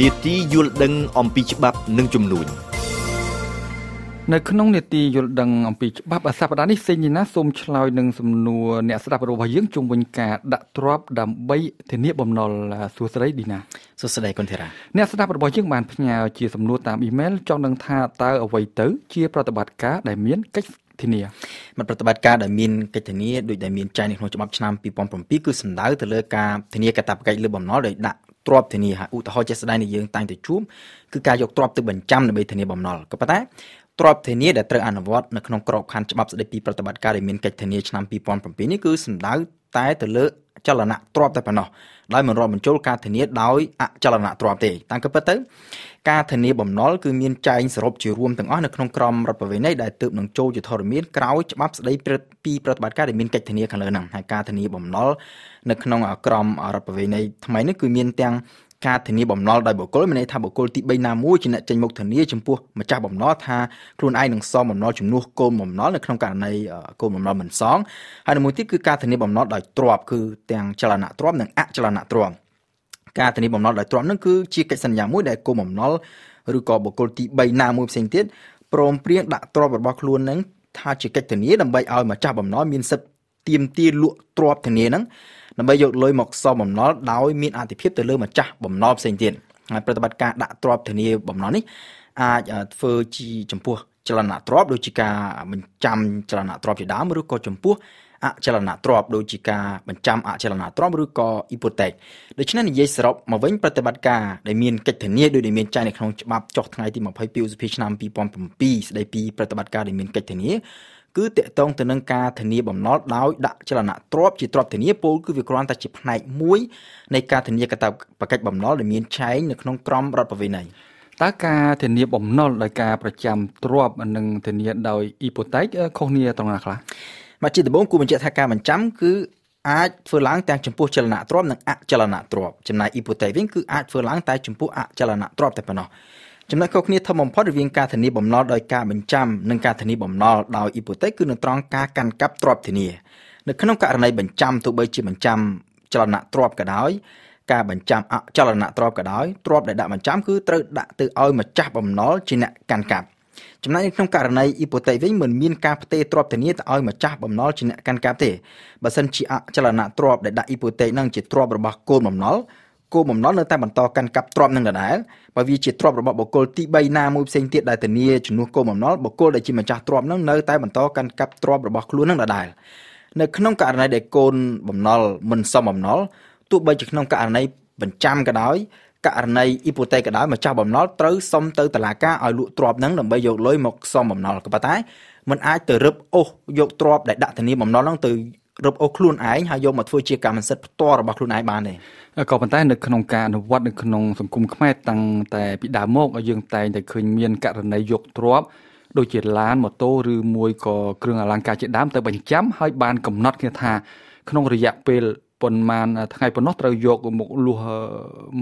នេតិយល់ដឹងអំពីច្បាប់និងជំនួយនៅក្នុងនេតិយល់ដឹងអំពីច្បាប់សប្តាហ៍នេះសេញណាសូមឆ្លើយនឹងសំណួរអ្នកស្ដាប់របស់យើងជុំវិញការដាក់ទ្រព្យដើម្បីធានាបំណុលសួស្ដីឌីណាសួស្ដីគុនធីរ៉ាអ្នកស្ដាប់របស់យើងបានផ្ញើជាសំណួរតាមអ៊ីមែលចង់ដឹងថាតើអ្វីទៅជាប្រតិបត្តិការដែលមានកិច្ចធានាមតិប្រតិបត្តិការដែលមានកិច្ចធានាដូចដែលមានចែងនៅក្នុងច្បាប់ឆ្នាំ2007គឺសំដៅទៅលើការធានាកាតព្វកិច្ចលើបំណុលដោយដាក់ ទ្រព្យធានាហើយឧទាហរណ៍ជាក់ស្ដែងដែលយើងតែងតែជួបគឺការយកទ្រព្យទៅបញ្ចាំដើម្បីធានាបំណុលក៏ប៉ុន្តែទ្រព្យធានាដែលត្រូវអនុវត្តនៅក្នុងក្របខ័ណ្ឌច្បាប់ស្តីពីប្រតិបត្តិការដែលមានកិច្ចធានាឆ្នាំ2007នេះគឺសំដៅតែទៅលើចលនៈទ្រព្យតែប៉ុណ្ណោះដោយមិនរាប់បញ្ចូលការធានាដោយអចលនៈទ្រព្យទេតាមពិតទៅការធានាបំណុលគឺមានចែងសរុបជារួមទាំងអស់នៅក្នុងក្រមរដ្ឋប្រវេណីដែលទើបនឹងចូលជាធរមានក្រោយច្បាប់ស្តីពីប្រតិបត្តិការដែលមានកិច្ចធានាខាងលើហ្នឹងហើយការធានាបំណុលនៅក្នុងក្រមរដ្ឋប្រវេណីថ្មីនេះគឺមានទាំង ការធានាបំណុលដោយបុគ្គលមានន័យថាបុគ្គលទី3ណាមួយជាអ្នកចេញមុខធានាចំពោះម្ចាស់បំណុលថាខ្លួនឯងនឹងសងបំណុលជំនួសគោលបំណុលនៅក្នុងករណីគោលបំណុលមិនសងហើយមួយទៀតគឺការធានាបំណុលដោយទ្រព្យគឺទាំងចលនាទ្រព្យនិងអចលនៈទ្រព្យការធានាបំណុលដោយទ្រព្យនឹងគឺជាកិច្ចសន្យាមួយដែលគោលបំណុលឬក៏បុគ្គលទី3ណាមួយផ្សេងទៀតព្រមព្រៀងដាក់ទ្រព្យរបស់ខ្លួននឹងថាជាកិច្ចធានាដើម្បីឲ្យម្ចាស់បំណុលមានសិទ្ធិទៀមទាលក់ទ្រព្យធានានឹង ដើម្បីយកលុយមកសងបំណុលដោយមានអធិភាពទៅលើម្ចាស់បំណុលផ្សេងទៀតហើយប្រតិបត្តិការដាក់ទ្រព្យធានាបំណុលនេះអាចធ្វើជាចំពោះចលនាទ្រព្យដូចជាការបញ្ចាំចលនាទ្រព្យជាដើមឬក៏ចំពោះអចលនទ្រព្យដូចជាការបញ្ចាំអចលនទ្រព្យឬក៏អ៊ីពូតេកដូច្នេះនិយាយសរុបមកវិញប្រតិបត្តិការដែលមានកិច្ចធានាដោយដែលមានចែងនៅក្នុងច្បាប់ចុះថ្ងៃទី22ឧសភាឆ្នាំ2007ស្ដីពីប្រតិបត្តិការដែលមានកិច្ចធានា គឺតកតងទៅនឹងការធានាបំណុលដោយដាក់ចលនាទ្រព្យជាទ្រព្យធានាពលគឺវាគ្រាន់តែជាផ្នែកមួយនៃការធានាកតាបកិច្ចបំណុលដែលមានចែងនៅក្នុងក្រមរដ្ឋប្រវេណីតើការធានាបំណុលដោយការប្រចាំទ្រព្យនិងធានាដោយអ៊ីពូតេកខុសគ្នាត្រង់ណាខ្លះមកជាដំបូងគូបញ្ជាក់ថាការបញ្ចាំគឺអាចធ្វើឡើងទាំងចំពោះចលនាទ្រព្យនិងអចលនាទ្រព្យចំណែកអ៊ីពូតេកវិញគឺអាចធ្វើឡើងតែចំពោះអចលនាទ្រព្យតែប៉ុណ្ណោះ ចំណុចខុសគ្នាធំបំផុតរវាងការធានាបំណុលដោយការបញ្ចាំនិងការធានាបំណុលដោយអ៊ីពូតេកគឺនៅត្រង់ការកាន់កាប់ទ្រព្យធានានៅក្នុងករណីបញ្ចាំទោះបីជាបញ្ចាំចលនាទ្រព្យក៏ដោយការបញ្ចាំអចលនទ្រព្យក៏ដោយទ្រព្យដែលដាក់បញ្ចាំគឺត្រូវដាក់ទៅឲ្យម្ចាស់បំណុលជាអ្នកកាន់កាប់ចំណែកនៅក្នុងករណីអ៊ីពូតេកវិញមិនមានការផ្ទេរទ្រព្យធានាទៅឲ្យម្ចាស់បំណុលជាអ្នកកាន់កាប់ទេបើសិនជាអចលនទ្រព្យដែលដាក់អ៊ីពូតេកនឹងជាទ្រព្យរបស់កូនបំណុល គោលបំណុលនៅតែបន្តកាន់កាប់ទ្រព្យនឹងដដែលបើវាជាទ្រព្យរបស់បុគ្គលទី3ណាមួយផ្សេងទៀតដែលធានាជំនួសគោលបំណុលបុគ្គលដែលជាម្ចាស់ទ្រព្យនឹងនៅតែបន្តកាន់កាប់ទ្រព្យរបស់ខ្លួននឹងដដែលនៅក្នុងករណីដែលកូនបំណុលមិនសមបំណុលទោះបីជាក្នុងករណីបញ្ចាំក៏ដោយករណីអ៊ីពូតេកក៏ដោយម្ចាស់បំណុលត្រូវសុំទៅតុលាការឲ្យលក់ទ្រព្យនឹងដើម្បីយកលុយមកសមបំណុលក៏ប៉ុន្តែมันអាចទៅរឹបអូសយកទ្រព្យដែលដាក់ធានាបំណុលនឹងទៅ រឹបអូសខ្លួនឯងហើយយកមកធ្វើជាកម្មសិទ្ធិផ្ទាល់របស់ខ្លួនឯងបានទេក៏ប៉ុន្តែនៅក្នុងការអនុវត្តនៅក្នុងសង្គមខ្មែរតាំងតែពីដើមមកយើងតែងតែឃើញមានករណីយកទ្រព្យដូចជាឡានម៉ូតូឬមួយក៏គ្រឿងអលង្ការជាដើមទៅបញ្ចាំហើយបានកំណត់គ្នាថាក្នុងរយៈពេលប៉ុន្មានថ្ងៃប៉ុណ្ណោះត្រូវយកមកលួស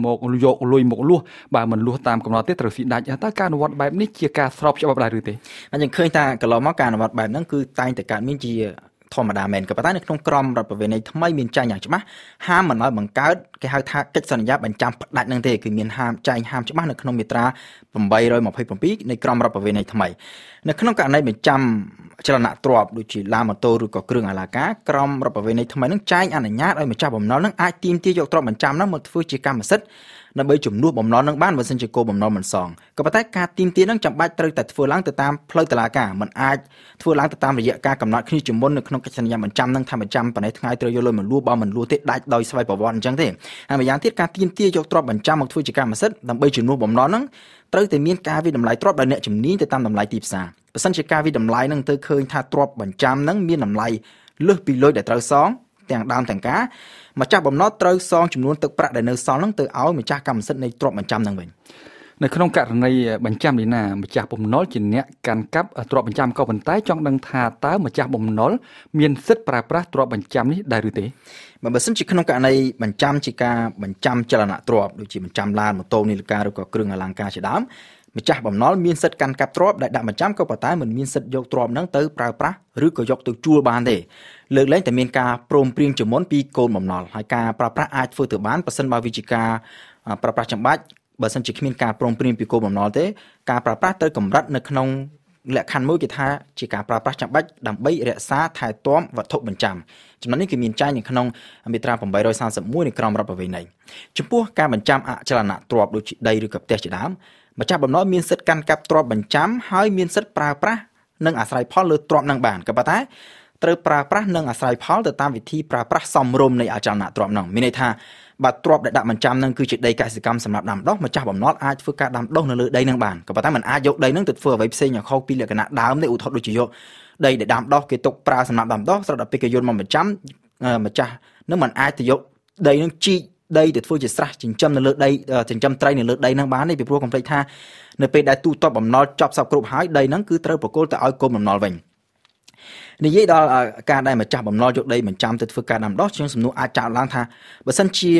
មកយកលុយមកលួសបើមិនលួសតាមកំណត់ទេត្រូវស៊ីដាច់តើការអនុវត្តបែបនេះជាការស្របច្បាប់ដែរឬទេអញ្ចឹងឃើញថាកន្លងមកការអនុវត្តបែបហ្នឹងគឺតែងតែកើតមានជា ធម្មតាមែនក៏ប៉ុន្តែនៅក្នុងក្រមរដ្ឋប្រវេណីថ្មីមានចែងយ៉ាងច្បាស់ហាមមិនឲ្យបង្កើតគេហៅថាកិច្ចសន្យាបញ្ចាំផ្ដាច់នឹងទេគឺមានហាមចែងហាមច្បាស់នៅក្នុងមាត្រា827នៃក្រមរដ្ឋប្រវេណីថ្មីនៅក្នុងករណីបញ្ចាំ ចលនាទ្រព្យដូចជាឡានម៉ូតូឬក៏គ្រឿងអលង្ការក្រមរដ្ឋប្រវេណីថ្មីនឹងចែងអនុញ្ញាតឲ្យម្ចាស់បំណុលនឹងអាចទាមទារយកទ្រព្យបញ្ចាំនោះមកធ្វើជាកម្មសិទ្ធិដើម្បីជំនួសបំណុលនឹងបានបើសិនជាគោលបំណុលមិនសងក៏ប៉ុន្តែការទីមទានឹងចាំបាច់ត្រូវតែធ្វើឡើងទៅតាមផ្លូវតុលាការមិនអាចធ្វើឡើងទៅតាមរយៈការកំណត់គ្នាជាមុននៅក្នុងកិច្ចសន្យាបញ្ចាំនឹងថាបញ្ចាំប៉ុណ្ណេះថ្ងៃត្រូវយកលុយមកលួបើមិនលួទេដាច់ដោយស្វ័យប្រវត្តិអញ្ចឹងទេហើយម្យ៉ាងទៀតការទីមទាយកទ្រព្យបញ្ចាំមកធ្វើជាកម្មសិទ្ធិដើម្បីជំនួសបំណុលនឹងត្រូវតែមានការវិតម្លៃទ្រព្យដោយអ្នកជំនាញទៅតាមតម្លៃទីផ្សារ បើសិនជាការវិតម្លៃនឹងទៅឃើញថាទ្រព្យបញ្ចាំនឹងមានតម្លៃលើសពីលុយដែលត្រូវសងទាំងដើមទាំងការម្ចាស់បំណុលត្រូវសងចំនួនទឹកប្រាក់ដែលនៅសល់នឹងទៅឲ្យម្ចាស់កម្មសិទ្ធិនៃទ្រព្យបញ្ចាំនឹងវិញនៅក្នុងករណីបញ្ចាំនេះណាម្ចាស់បំណុលជាអ្នកកាន់កាប់ទ្រព្យបញ្ចាំក៏ប៉ុន្តែចង់ដឹងថាតើម្ចាស់បំណុលមានសិទ្ធិប្រើប្រាស់ទ្រព្យបញ្ចាំនេះដែរឬទេបើមិនជាក្នុងករណីបញ្ចាំជាការបញ្ចាំចលនាទ្រព្យដូចជាបញ្ចាំឡានម៉ូតូនាឡិកាឬក៏គ្រឿងអលង្ការជាដើម ម្ចាស់បំណុលមានសិទ្ធិកាន់កាប់ទ្រព្យដែលដាក់បញ្ចាំក៏ប៉ុន្តែមិនមានសិទ្ធិយកទ្រព្យហ្នឹងទៅប្រើប្រាស់ឬក៏យកទៅជួលបានទេលើកលែងតែមានការព្រមព្រៀងជាមុនពីកូនបំណុលហើយការប្រើប្រាស់អាចធ្វើទៅបានប៉ះសិនបើវិជាការប្រើប្រាស់ចំបាច់បើសិនជាគ្មានការព្រមព្រៀងពីគោលបំណុលទេការប្រើប្រាស់ត្រូវកម្រិតនៅក្នុងលក្ខខណ្ឌមួយគេថាជាការប្រើប្រាស់ចាំបាច់ដើម្បីរក្សាថែទាំវត្ថុបញ្ចាំចំណុចនេះគឺមានចែងនៅក្នុងមាត្រា831នៃក្រមរដ្ឋប្រវេណីចំពោះការបញ្ចាំអចលនៈទ្រព្យដូចជាដីឬក៏ផ្ទះជាដើម ម្ចាស់បំណុលមានសិទ្ធិកាន់កាប់ទ្រព្យបញ្ចាំហើយមានសិទ្ធិប្រើប្រាស់និងអាស្រ័យផលលើទ្រព្យនឹងបានក៏ប៉ុន្តែត្រូវប្រើប្រាស់និងអាស្រ័យផលទៅតាមវិធីប្រើប្រាស់សមរម្យនៃអចលនទ្រព្យនោះមានន័យថាបើទ្រព្យដែលដាក់បញ្ចាំនឹងគឺជាដីកសិកម្មសម្រាប់ដាំដុះម្ចាស់បំណុលអាចធ្វើការដាំដុះនៅលើដីនឹងបានក៏ប៉ុន្តែมันអាចយកដីនឹងទៅធ្វើអ្វីផ្សេងខុសពីលក្ខណៈដើមនៃឧទ្ធរដូចជាយកដីដែលដាំដុះគេទុកប្រើសម្រាប់ដាំដុះស្រាប់តែពេលគេយន់មកបញ្ចាំម្ចាស់នឹងมันអាចទៅយកដីនឹងជីក ដីទៅធ្វើជាស្រះចិញ្ចឹមនៅលើដីចិញ្ចឹមត្រីនៅលើដីនឹងបានទេពីព្រោះកុំភ្លេចថានៅពេលដែលទូទាត់បំណុលចប់សពគ្រប់ហើយដីហ្នឹងគឺត្រូវប្រគល់ទៅឲ្យកូនបំណុលវិញនិយាយដល់ការដែលម្ចាស់បំណុលយកដីបញ្ចាំទៅធ្វើការដាំដុះជាងសំណួរអាចចាត់ឡើងថាបើសិនជា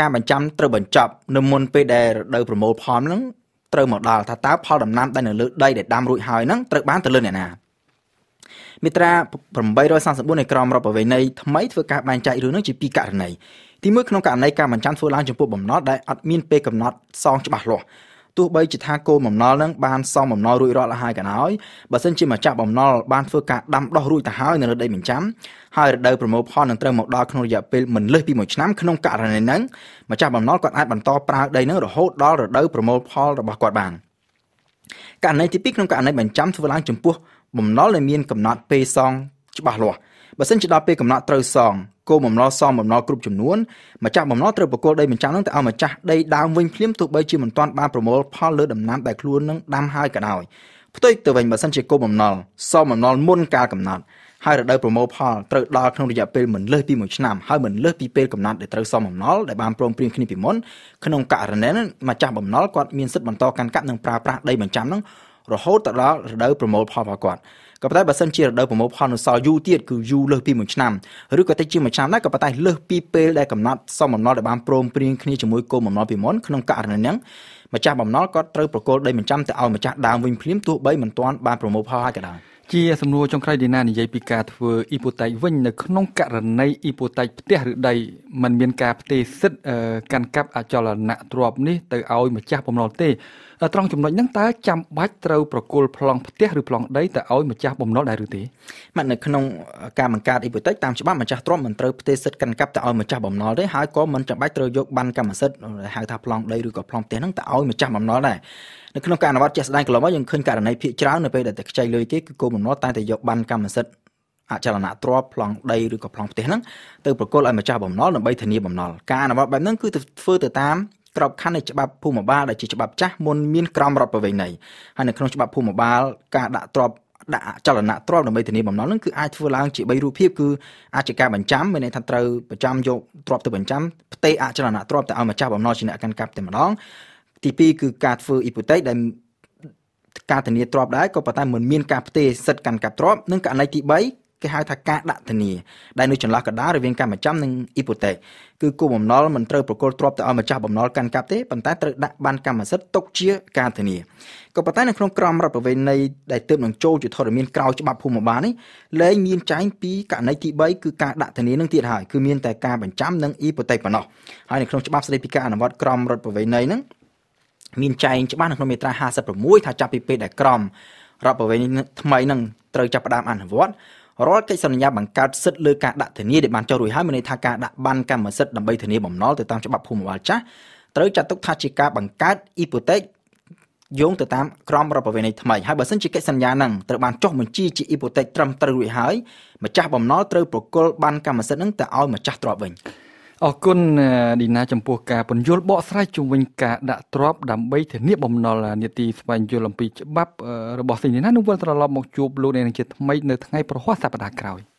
ការបញ្ចាំត្រូវបញ្ចប់នៅមុនពេលដែលរដូវប្រមូលផលហ្នឹងត្រូវមកដល់ថាតើផលដំណាំដែលនៅលើដីដែលដាំរួចហើយហ្នឹងត្រូវបានទៅលើអ្នកណាមាត្រា834នៃក្រមរដ្ឋប្រវេណីថ្មីធ្វើការបែងចែករឿងនេះជាពីរករណី ទីមួយក្នុងករណីការបញ្ចាំធ្វើឡើងចំពោះបំណុលដែលអត់មានពេលកំណត់សងច្បាស់លាស់ទោះបីជាថាគោលបំណុលនឹងបានសងបំណុលរួចរាល់ហើយក៏ដោយបើសិនជាម្ចាស់បំណុលបានធ្វើការដាំដុះរួចទៅហើយនៅលើដីបញ្ចាំហើយរដូវប្រមូលផលនឹងត្រូវមកដល់ក្នុងរយៈពេលមិនលើសពី1ឆ្នាំក្នុងករណីហ្នឹងម្ចាស់បំណុលគាត់អាចបន្តប្រើដីហ្នឹងរហូតដល់រដូវប្រមូលផលរបស់គាត់បានករណីទី2ក្នុងករណីបញ្ចាំធ្វើឡើងចំពោះបំណុលដែលមានកំណត់ពេលសងច្បាស់លាស់ បើសិនជាដល់ពេលកំណត់ត្រូវសងគោលបំណុលសងបំណុលគ្រប់ចំនួនម្ចាស់បំណុលត្រូវបកគលដីបញ្ចាំនឹងទៅឲ្យម្ចាស់ដីដើមវិញភ្លាមទោះបីជាមិនទាន់បានប្រមូលផលលើដំណាំដែលខ្លួននឹងដាំហើយក៏ដោយផ្ទុយទៅវិញបើសិនជាគោលបំណុលសងបំណុលមុនកាលកំណត់ហើយរដូវប្រមូលផលត្រូវដល់ក្នុងរយៈពេលមិនលើសពី1ឆ្នាំហើយមិនលើសពីពេលកំណត់ដែលត្រូវសមបំណុលដែលបានព្រមព្រៀងគ្នាពីមុនក្នុងករណីនេះម្ចាស់បំណុលគាត់មានសិទ្ធិបន្តកាន់កាប់និងប្រើប្រាស់ដីបញ្ចាំនឹងរហូតដល់រដូវប្រមូលផលរបស់គាត់ ក៏ប៉ុន្តែបើសិនជារដូវប្រមូលផលនៅសល់យូរទៀតគឺយូរលើសពី1ឆ្នាំឬក៏តិចជាមួយឆ្នាំដែរក៏ប៉ុន្តែលើសពីពេលដែលកំណត់សមបំណុលដែលបានព្រមព្រៀងគ្នាជាមួយគោលបំណុលពីមុនក្នុងករណីហ្នឹងម្ចាស់បំណុលក៏ត្រូវប្រគល់ដីបញ្ចាំទៅឲ្យម្ចាស់ដើមវិញភ្លាមទោះបីមិនទាន់បានប្រមូលផលហើយក៏ដោយ ជាសំណួរចុងក្រោយឌីណានិយាយពីការធ្វើអ៊ីពូតេកវិញនៅក្នុងករណីអ៊ីពូតេកផ្ទះឬដីมันមានការផ្ទេរសិទ្ធិកាន់កាប់អចលនៈទ្រព្យនេះទៅឲ្យម្ចាស់បំណុលទេត្រង់ចំណុចហ្នឹងតើចាំបាច់ត្រូវប្រគល់ប្លង់ផ្ទះឬប្លង់ដីទៅឲ្យម្ចាស់បំណុលដែរឬទេបាទនៅក្នុងការបង្កើតអ៊ីពូតេកតាមច្បាប់ម្ចាស់ទ្រព្យមិនត្រូវផ្ទេរសិទ្ធិកាន់កាប់ទៅឲ្យម្ចាស់បំណុលទេហើយក៏មិនចាំបាច់ត្រូវយកបានកម្មសិទ្ធិហៅថាប្លង់ដីឬក៏ប្លង់ផ្ទះហ្នឹងទៅឲ្យម្ចាស់បំណុលដែរនៅក្នុងការអនុវត្តជាក់ស្ដែងកន្លងមកយើងឃើញករណីភាគច្រើននៅពេលដែលតែខ្ចីលុយគេគឺគោលបំណុលតែតែយកបានកម្មសិទ្ធិអចលនៈទ្រព្យប្លង់ដីឬក៏ប្លង់ផ្ទះហ្នឹងទៅប្រគល់ឲ្យម្ចាស់បំណុលដើម្បីធានាបំណុលការអនុវត្តបែបហ្នឹងគឺធ្វើទៅតាមក្របខ័ណ្ឌនៃច្បាប់ភូមិបាលដែលជាច្បាប់ចាស់មុនមានក្រមរដ្ឋប្រវេណីហើយនៅក្នុងច្បាប់ភូមិបាលការដាក់ទ្រព្យដាក់ចលនៈទ្រព្យដើម្បីធានាបំណុលនឹងគឺអាចធ្វើឡើងជា3រូបភាពគឺអាចជាការបញ្ចាំមានន័យថាត្រូវបញ្ចាំយកទ្រព្យទៅបញ្ចាំផ្ទេរអចលនៈទ្រព្យទៅឲ្យម្ចាស់បំណុលជាអ្នកកាន់កាប់តែម្ដងទី2គឺការធ្វើអ៊ីពូតេកដែល ការធានាទ្រព្យដែរក៏ប៉ុន្តែមិនមានការផ្ទេរសិទ្ធិកាន់កាប់ទ្រព្យនិងករណីទី3គេហៅថាការដាក់ធានាដែលនៅចន្លោះកណ្ដាលរវាងកម្មចំនិងអ៊ីពូតេកគឺគូបំណុលមិនត្រូវប្រគល់ទ្រព្យទៅឲ្យម្ចាស់បំណុលកាន់កាប់ទេប៉ុន្តែត្រូវដាក់បានកម្មសិទ្ធិទុកជាការធានាក៏ប៉ុន្តែនៅក្នុងក្រមរដ្ឋប្រវេណីដែលទើបនឹងចូលជាធរមានក្រៅច្បាប់ភូមិបាលនេះលែងមានចែងពីករណីទី3គឺការដាក់ធានានឹងទៀតហើយគឺមានតែការបញ្ចាំនិងអ៊ីពូតេកប៉ុណ្ណោះហើយនៅក្នុងច្បាប់ស្តីពីការអនុវត្តក្រមរដ្ឋប្រវេណីហ្នឹង មានចែងច្បាស់នៅក្នុងមាត្រា56ថាចាប់ពីពេលដែលក្រមរដ្ឋប្រវេណីថ្មីនឹងត្រូវចាប់ផ្ដើមអនុវត្តរាល់កិច្ចសន្យាបង្កើតសិទ្ធិលើការដាក់ធានាដែលបានចុះរួចហើយមានន័យថាការដាក់បានកម្មសិទ្ធិដើម្បីធានាបំណុលទៅតាមច្បាប់ភូមិបាលចាស់ត្រូវចាត់ទុកថាជាការបង្កើតអ៊ីពូតេកយោងទៅតាមក្រមរដ្ឋប្រវេណីថ្មីហើយបើសិនជាកិច្ចសន្យាហ្នឹងត្រូវបានចុះបញ្ជីជាអ៊ីពូតេកត្រឹមត្រូវរួចហើយម្ចាស់បំណុលត្រូវប្រគល់បានកម្មសិទ្ធិហ្នឹងទៅឲ្យម្ចាស់ទ្រព្យវិញ អរគុណឌីណាចំពោះការពន្យល់បកស្រាយជុំវិញការដាក់ទ្របដើម្បីធានាបំណុលនីតិស្វែងយល់អំពីច្បាប់របស់សិនណានឹងវិលត្រឡប់មកជួបលោកអ្នកនឹងជាថ្មីនៅថ្ងៃប្រហ័សសប្តាហ៍ក្រោយ។